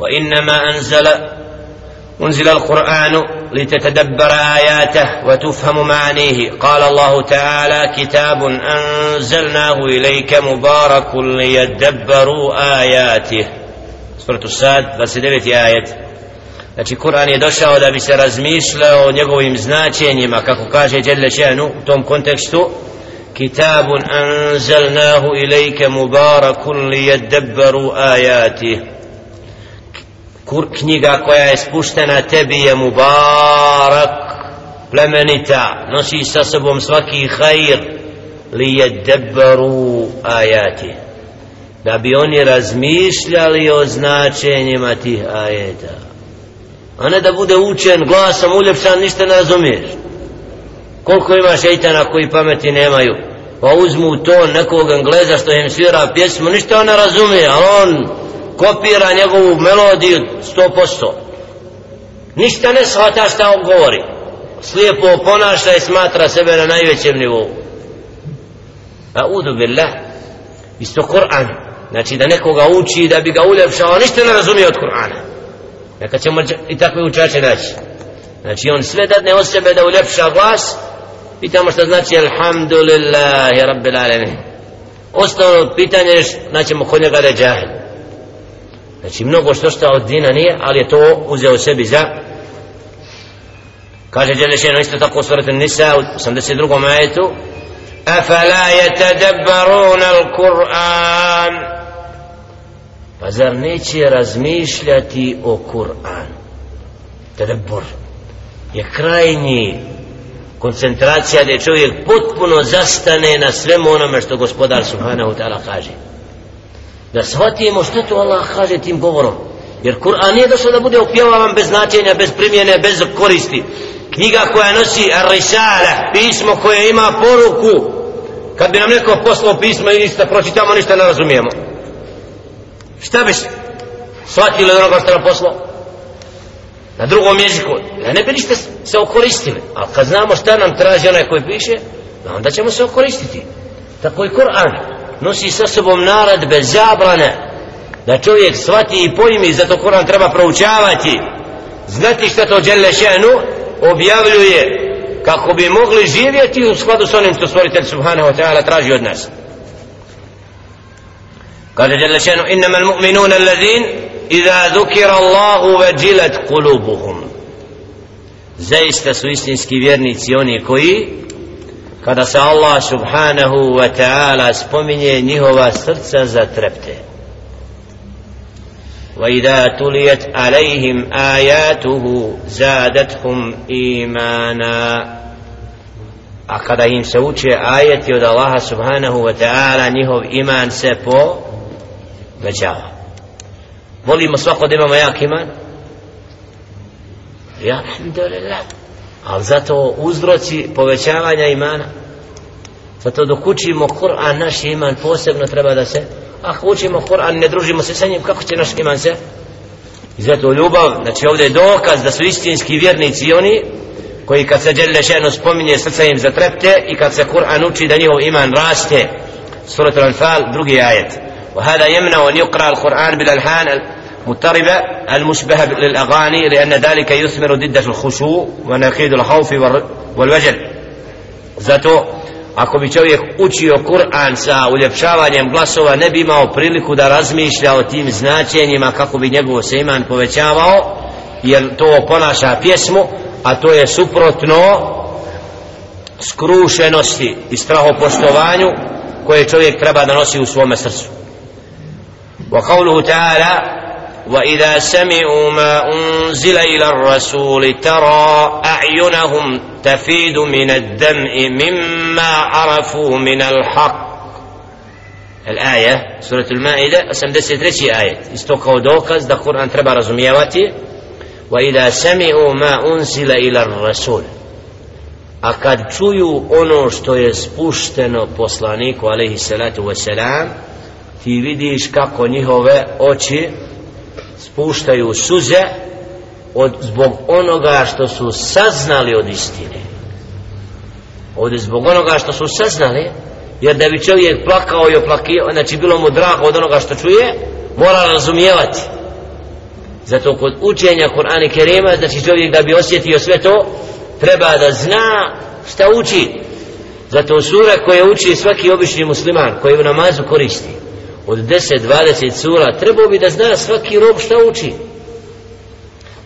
وإنما أنزل أنزل القرآن لتتدبر آياته وتفهم معانيه قال الله تعالى كتاب أنزلناه إليك مبارك ليدبروا آياته سورة بس دبت آية Znači Kur'an je došao da bi se razmišljao o njegovim značenjima kako kaže Đelle Šenu u tom kontekstu Kitabun anzalnahu ilajke mubarakun li jeddebaru ajati Kur knjiga koja je spuštena tebi je mubarak plemenita nosi sa sobom svaki hajr li jeddebaru ajati. Da bi oni razmišljali o značenjima tih ajeta. A ne da bude učen glasom uljepšan ništa ne razumiješ. Koliko ima šeitana koji pameti nemaju pa uzmu to nekog engleza što im svira pjesmu ništa on ne razumije ali on kopira njegovu melodiju 100% ništa ne shvata šta on govori. Slijepo ponaša i smatra sebe na najvećem nivou. A udu billah. Isto Kur'an. Znači da nekoga uči da bi ga uljepšao ništa ne razumije od Kur'ana. Neka ćemo i takve učače naći. Znači on sve dadne od sebe da uljepša glas, pitamo šta znači Alhamdulillahi Rabbil Alamin. Osnovno pitanje je, naćemo kod njega da je džahil. Znači mnogo što što od dina nije, ali je to uzeo sebi za Kaže Đelešeno isto tako u Nisa u 82. majetu Afala yatadabbaruna al-Qur'an Pa zar neće razmišljati o Kur'an? Tadabur je krajnji koncentracija da čovjek potpuno zastane na svemu onome što gospodar Subhanahu ta'ala kaže. Da shvatimo što to Allah kaže tim govorom. Jer Kur'an nije došao da bude opjevavan bez značenja, bez primjene, bez koristi. Knjiga koja nosi Ar-Risala, pismo koje ima poruku. Kad bi nam neko poslao pismo i ništa pročitamo, ništa ne razumijemo šta bi shvatili od onoga što nam poslao na drugom jeziku da ne bi ništa se okoristili ali kad znamo šta nam traži onaj koji piše onda ćemo se okoristiti tako i Kur'an nosi sa sobom naradbe, zabrane da čovjek shvati i pojmi zato Kur'an treba proučavati. Znati šta to Đelešenu objavljuje kako bi mogli živjeti u skladu s onim što stvoritelj Subhanahu wa ta'ala traži od nas. Kaže Đelešenu innama mu'minun l'azin iza dhukira Allahu veđilat kulubuhum zaista su istinski vjernici oni koji kada se Allah subhanahu wa ta'ala spominje njihova srca zatrepte وإذا تليت عليهم آياته زادتهم إيمانا a kada im se uče ajeti od Allaha subhanahu wa ta'ala njihov iman se po većava volimo svako da imamo jak iman ja alhamdulillah ali zato uzroci povećavanja imana zato dok učimo Kur'an naš iman posebno treba da se ako učimo Kur'an ne družimo se sa njim kako će naš iman se i zato ljubav znači ovdje je dokaz da su istinski vjernici oni koji kad se djelje šeno spominje srca im zatrepte i kad se Kur'an uči da njihov iman raste surat al-Anfal drugi ajet وهذا يمنع أن يقرأ القرآن بالألحان المضطربة المشبهة للأغاني لأن ذلك يثمر ضد الخشوع ونقيد الخوف والوجل zato ako bi čovjek učio Kur'an sa uljepšavanjem glasova ne bi imao priliku da razmišlja o tim značenjima kako bi njegov se iman povećavao jer to ponaša pjesmu a to je suprotno skrušenosti i strahopoštovanju koje čovjek treba da nosi u svome srcu وقوله تعالى وإذا سمعوا ما أنزل إلى الرسول ترى أعينهم تفيد من الدمع مما عرفوا من الحق. الآية سورة المائدة أسم دسي تريشي آية. استوكو دوكز دا قرآن تربى رزميواتي وإذا سمعوا ما أنزل إلى الرسول. a kad čuju ono što je spušteno poslaniku alaihi salatu wasalam ti vidiš kako njihove oči puštaju suze od, zbog onoga što su saznali od istine. Ovdje zbog onoga što su saznali jer da bi čovjek plakao i oplakio znači bilo mu drago od onoga što čuje mora razumijevati. Zato kod učenja Kur'ana Kerima znači čovjek da bi osjetio sve to treba da zna šta uči. Zato sura koje uči svaki obični musliman koji u namazu koristi od 10-20 sura trebao bi da zna svaki rob šta uči.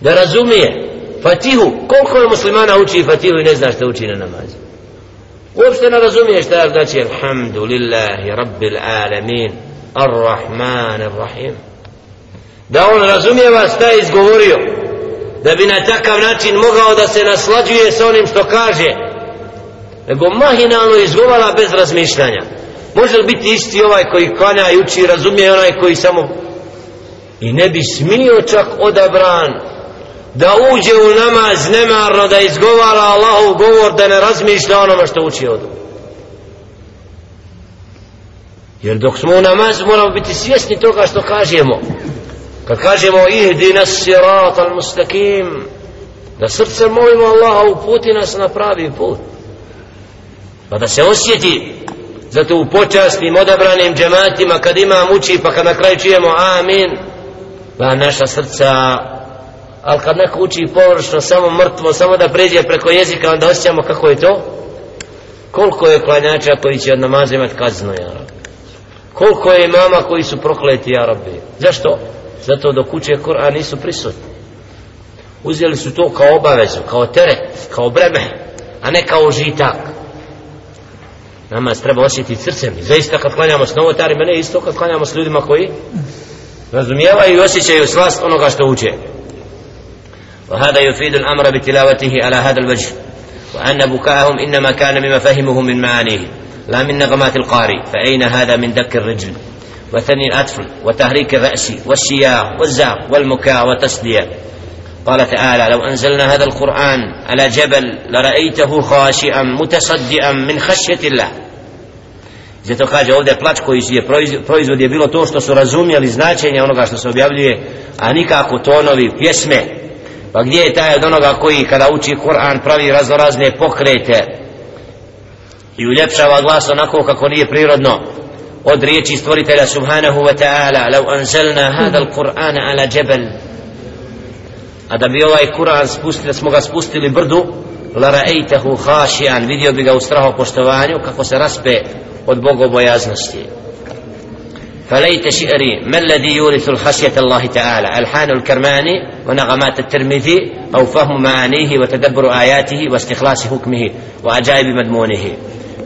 Da razumije Fatihu, koliko je muslimana uči Fatihu i ne zna šta uči na namazu? Uopšte ne razumije šta znači Alhamdulillahi Rabbil Alamin Ar-Rahman Ar-Rahim da on razumijeva šta je izgovorio da bi na takav način mogao da se naslađuje sa onim što kaže nego mahinalno izgovala bez razmišljanja može li biti isti ovaj koji klanja i uči razumije onaj koji samo? I ne bi smio čak odabran da uđe u namaz nemarno da izgovara Allahov govor da ne razmišlja onome što uči od. Jer dok smo u namaz moramo biti svjesni toga što kažemo. Kad kažemo ihdi nas sirat al mustakim da srce molimo Allaha uputi nas na pravi put. Pa da se osjeti zato u počasnim odabranim džematima kad imam uči pa kad na kraju čujemo amin pa naša srca ali kad neko uči površno samo mrtvo samo da pređe preko jezika onda osjećamo kako je to. Koliko je klanjača koji će od namaza imati kazno ja koliko je mama koji su prokleti ja rabbi? Zašto? zato dok uče Kur'an nisu prisutni. Uzeli su to kao obavezu kao teret, kao breme a ne kao žitak namaz treba osjetiti srcem. I zaista kad klanjamo s novotarima ne isto kad klanjamo s ljudima koji razumijevaju i osjećaju slast onoga što uče. وهذا يفيد الأمر بتلاوته على هذا الوجه وأن بكاءهم إنما كان مما فهمه من معانيه لا من نغمات القارئ فأين هذا من دك الرجل وثني الأطفل وتحريك الرأس والشياق والزعق والمكاء والتصدية قال تعالى لو أنزلنا هذا القرآن على جبل لرأيته خاشعا متصدئا من خشية الله Zato kaže ovdje plač koji je proizvod je bilo to što su razumjeli značenje onoga što se objavljuje, a nikako tonovi, pjesme. Pa gdje je taj od onoga koji kada uči Kur'an pravi raznorazne pokrete i uljepšava glas onako kako nije prirodno od riječi stvoritelja subhanahu wa ta'ala lau anzalna hada al-Qur'an ala jabal a da bi ovaj Kur'an spustili, da smo ga spustili brdu la ra'aytahu khashian vidio bi ga u strahu poštovanju kako se raspe od bogobojaznosti فليت شعري ما الذي يورث الخشية الله تعالى ألحان الكرماني ونغمات الترمذي أو فهم معانيه وتدبر آياته واستخلاص حكمه وعجائب مضمونه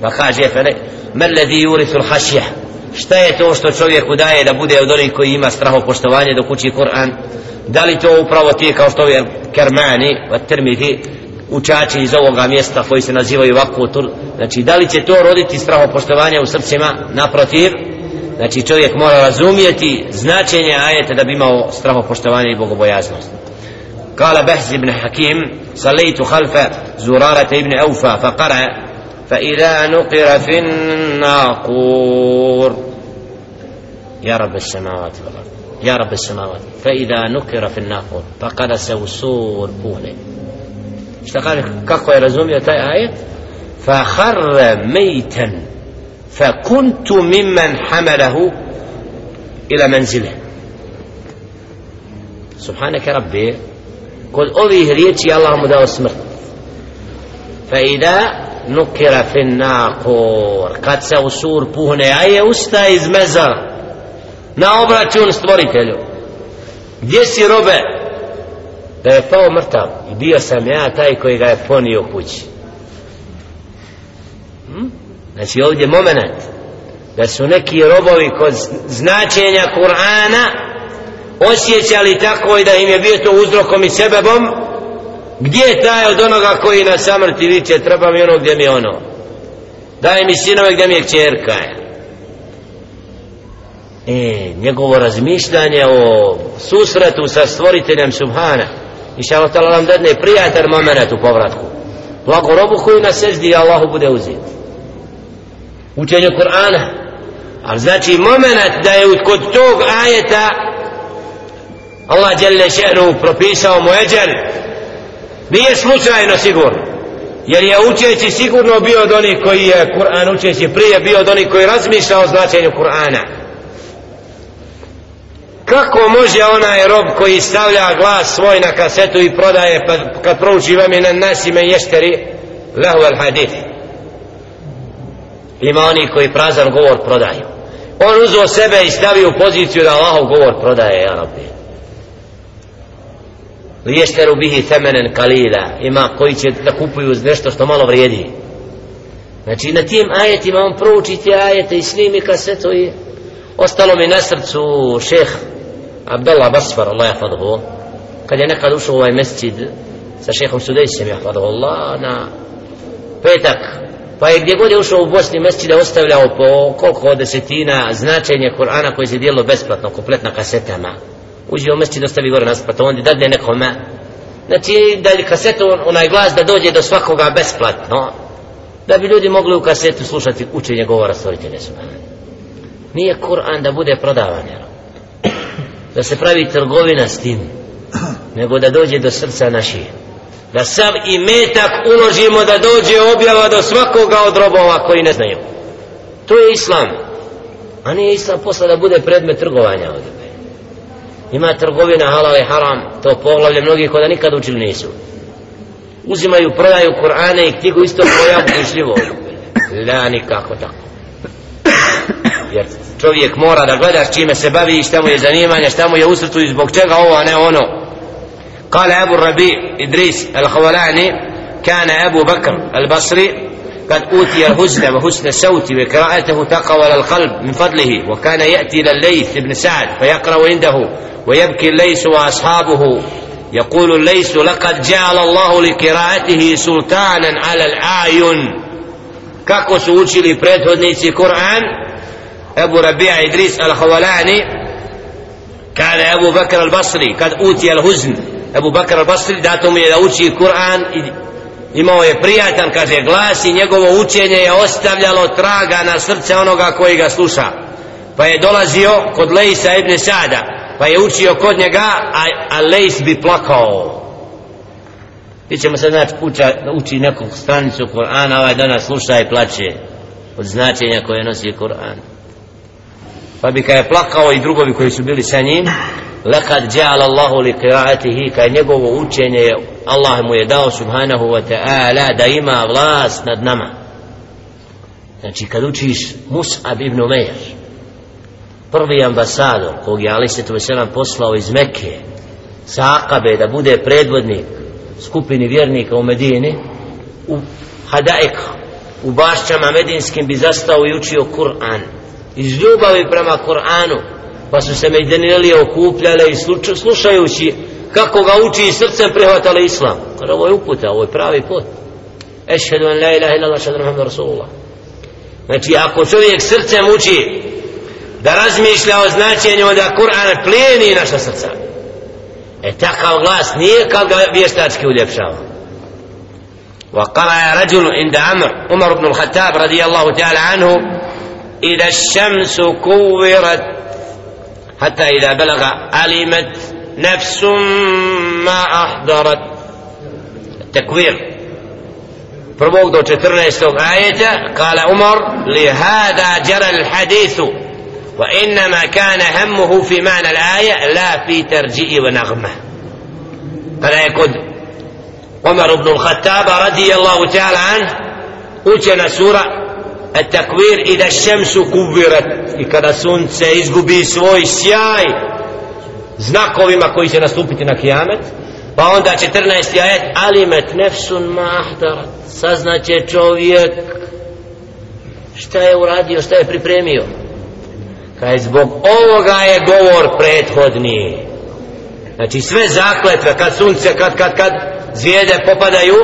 فخاشية فلي ما الذي يورث الخشية šta je to što čovjeku daje da bude od onih koji ima straho poštovanje dok uči Kur'an da li to upravo ti kao što je Kermani od Termithi učači iz ovoga mjesta koji se nazivaju ovako znači da li će to roditi straho poštovanje u srcima naprotiv znači čovjek mora razumijeti značenje ajeta da bi imao straho poštovanje i bogobojaznost قال بهز بن حكيم صليت خلف زرارة ابن أوفى فقرأ فإذا نقر في الناقور يا رب السماوات والأرض يا رب السماوات. فإذا نكر في الناقور فقد سوسور بونه اشتقال كاكو يرزومي تاي آية. فخر ميتا فكنت ممن حمله إلى منزله. سبحانك ربي قل أضيه ريتي اللهم دا اسمرت فإذا نكر في الناقور قد سوسور بونه آية أستاذ مزر؟ Na obračun stvoritelju. Gdje si robe? Da je pao mrtav. I bio sam ja taj koji ga je ponio kući. Hm? znači ovdje moment da su neki robovi kod značenja Kur'ana osjećali tako i da im je bio to uzrokom i sebebom. Gdje je taj od onoga koji na samrti viče treba mi ono gdje mi ono? Daj mi sinove gdje mi je čerka e, njegovo razmišljanje o susretu sa stvoriteljem Subhana. I šta Allah tala nam dadne prijatelj moment u povratku. Blago robu koju na seždi Allahu bude uzet. Učenje Kur'ana. Ali znači moment da je kod tog ajeta Allah djelle še'nu propisao mu eđer nije slučajno sigurno. Jer je učeći sigurno bio od onih koji je Kur'an učeći prije bio od onih koji razmišlja o značenju Kur'ana kako može onaj rob koji stavlja glas svoj na kasetu i prodaje pa kad prouči vam je na nasime ješteri lehu al hadith ima oni koji prazan govor prodaju. On uzo sebe i stavi u poziciju da Allahov govor prodaje ja rabbi. Liješteru bihi temenen kalila. Ima koji će da kupuju nešto što malo vrijedi. Znači na tim ajetima on prouči te ajete i snimi kasetu i ostalo mi na srcu šeh Abdullah Basfar Allah jahfadhu, kad je nekad ušao u ovaj mescid sa šehom Sudejsem jahfadhu Allah na petak pa je gdje god je ušao u Bosni mescid ostavljao po koliko desetina značenje Kur'ana koje se dijelo besplatno kompletna kasetama. Uđe u mescid ostavi gore nas pa to onda dadne nekome. Znači da li kasetu onaj glas da dođe do svakoga besplatno da bi ljudi mogli u kasetu slušati učenje govora stvoritelja subhanahu nije Kur'an da bude prodavan jer da se pravi trgovina s tim nego da dođe do srca naših. Da sav i metak uložimo da dođe objava do svakoga od robova koji ne znaju. To je islam a nije islam posla da bude predmet trgovanja ovdje. Ima trgovina halal i haram to poglavlje mnogi koda da nikad učili nisu. Uzimaju, prodaju Kur'ane i knjigu isto pojavu i la nikako tako jer čovjek mora da gleda s čime se bavi i šta mu je zanimanje, šta mu je usrtu i zbog čega ovo, a ne ono قال أبو الربيع إدريس الخولاني كان أبو بكر البصري قد أوتي الهزن وحسن الصوت وقراءته تقوى القلب من فضله وكان يأتي إلى الليث بن سعد فيقرأ عنده ويبكي الليث وأصحابه يقول الليث لقد جعل الله لقراءته سلطانا على الأعين kako su učili prethodnici Kur'an أبو ربيع إدريس الخولاني كان أبو بكر البصري قد أوتي الهزن أبو بكر البصري داتهم إلى أوتي القرآن imao je prijatan, kaže, glas i njegovo učenje je ostavljalo traga na srce onoga koji ga sluša. Pa je dolazio kod Lejsa ibn Sada, pa je učio kod njega, a, a Lejs bi plakao. Ti ćemo sad znači uča, uči neku stranicu Kur'ana, ovaj danas sluša i plaće od značenja koje nosi Kur'an pa bi kada je plakao i drugovi koji su bili sa njim lekad dja'al Allahu li qiraatihi kada njegovo učenje Allah mu je dao subhanahu wa ta'ala da ima vlast nad nama. Znači kad učiš Mus'ab ibn Umair prvi ambasador kog je Ali Svetu Veselam poslao iz Mekke sa Akabe da bude predvodnik skupini vjernika u Medini u Hadaik u bašćama medinskim bi zastao i učio Kur'an iz ljubavi prema Kur'anu pa su se Medinelije okupljale i slušajući kako ga uči i srcem prihvatali islam kada ovo je uputa, ovo je pravi put ešhedu en la ilaha illa šadu muhammed rasulullah znači ako čovjek srcem uči da razmišlja o značenju da Kur'an plijeni naša srca e takav glas nije kao ga vještački uljepšava وقرأ رجل عند عمر عمر بن الخطاب رضي الله تعالى عنه إذا الشمس كورت حتى إذا بلغ علمت نفس ما أحضرت. التكوير فربوكدو 14 آية قال عمر لهذا جرى الحديث وإنما كان همه في معنى الآية لا في ترجيع ونغمة فلا يكون عمر بن الخطاب رضي الله تعالى عنه أجن سورة التكوير إذا الشمس كبرت i kada sunce izgubi svoj sjaj znakovima koji će nastupiti na kijamet pa onda 14. ajet alimet nefsun mahdarat saznaće čovjek šta je uradio, šta je pripremio kaj zbog ovoga je govor prethodni znači sve zakletve kad sunce, kad, kad, kad zvijede popadaju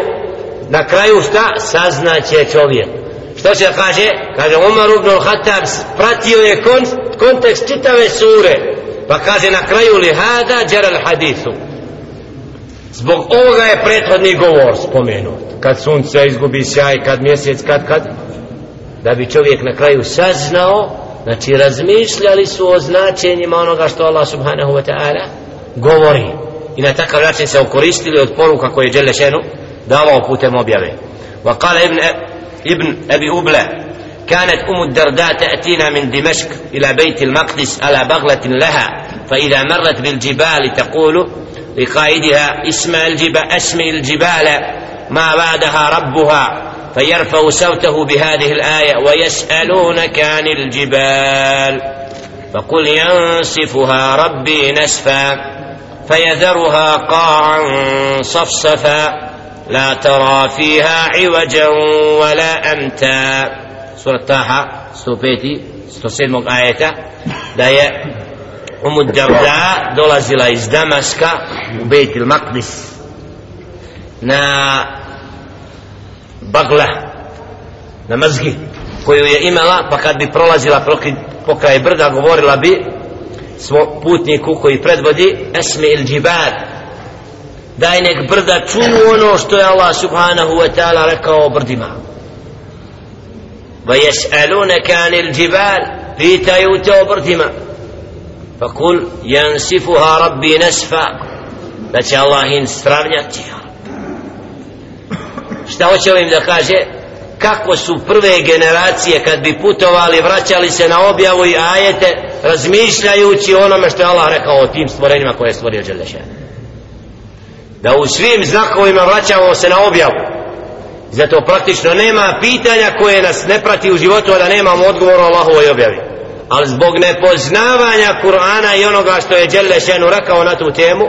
na kraju šta saznaće čovjek Što se kaže? Kaže Umar ibn al-Khattab pratio je kon, kontekst čitave sure. Pa kaže na kraju li hada džeral hadithu. Zbog ovoga je prethodni govor spomenut. Kad sunce izgubi sjaj, kad mjesec, kad, kad. Da bi čovjek na kraju saznao, znači razmišljali su o značenjima onoga što Allah subhanahu wa ta'ala govori. I na takav način se okoristili od poruka koje je Đelešenu davao putem objave. Wa kala ibn ابن أبي أبلة كانت أم الدرداء تأتينا من دمشق إلى بيت المقدس على بغلة لها فإذا مرت بالجبال تقول لقائدها اسم الجبال أسمي الجبال ما بعدها ربها؟ فيرفع صوته بهذه الآية ويسألونك عن الجبال. فقل ينسفها ربي نسفا فيذرها قاعا صفصفا. لا ترى فيها عوجا ولا أمتا سورة طه 105 107 آية da je Umu Darda dolazila iz Damaska u Bejt il Maqdis na bagla na mazgi koju je imala pa kad bi prolazila pokraj brda govorila bi svom putniku koji predvodi esmi il džibad daj nek brda čuju ono što je Allah subhanahu wa ta'ala rekao o brdima. Va jes'alunaka anil džibal pitaju te o brdima. Pa kul jansifuha rabbi nasfa da će Allah in stravljati šta hoće ovim da kaže? Kako su prve generacije kad bi putovali vraćali se na objavu i ajete razmišljajući onome što je Allah rekao o tim stvorenjima koje je stvorio Đelešan da u svim znakovima vraćamo se na objavu zato praktično nema pitanja koje nas ne prati u životu a da nemamo odgovor o Allahovoj objavi ali zbog nepoznavanja Kur'ana i onoga što je Đelešanu rekao na tu temu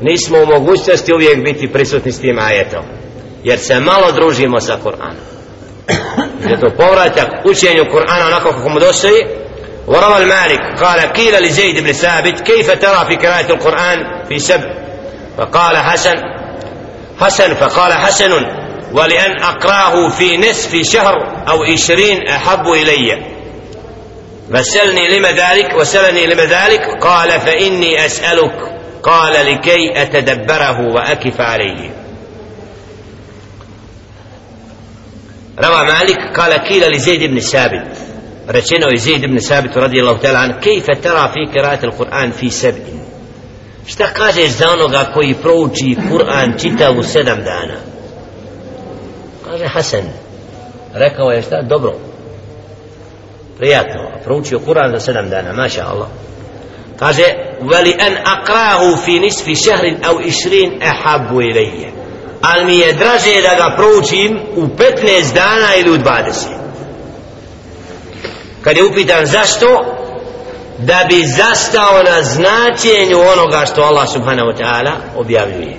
nismo u mogućnosti uvijek biti prisutni s tim ajetom jer se malo družimo sa Kur'anom zato povratak učenju Kur'ana onako kako mu dostoji وروى المالك قال قيل لزيد بن ثابت كيف ترى في قراءة القرآن في سب فقال حسن حسن فقال حسن ولأن أقراه في نصف شهر أو عشرين أحب إلي. فسألني لما ذلك وسألني لما ذلك قال فإني أسألك قال لكي أتدبره وأكف عليه. روى مالك قال كيل لزيد بن ثابت. رجنه زيد بن ثابت رضي الله تعالى عنه كيف ترى في قراءة القرآن في سبع؟ Šta kažeš za onoga koji prouči Kur'an čitavu sedam dana? Kaže Hasan. Rekao je šta? Dobro. Prijatno. Proučio Kur'an za sedam dana maša Allah kaže veli an akrahu fi nisfi šehrin au išrin ehabu ilaije ali mi je draže da ga proučim u 15 dana ili u 20 kad je upitan zašto da bi zastao na značenju onoga što Allah subhanahu wa ta'ala objavljuje.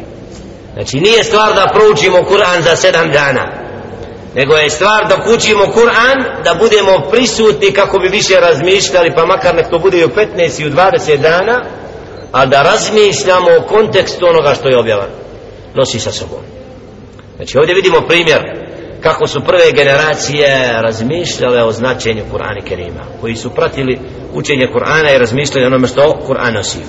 Znači nije stvar da proučimo Kur'an za 7 dana nego je stvar da kućimo Kur'an da budemo prisutni kako bi više razmišljali pa makar nek to bude i u 15 i u 20 dana a da razmišljamo o kontekstu onoga što je objavan nosi sa sobom. Znači ovdje vidimo primjer kako su prve generacije razmišljale o značenju Kur'ana Kerima koji su pratili učenje Kur'ana i razmišljanje onome što Kur'an nosi.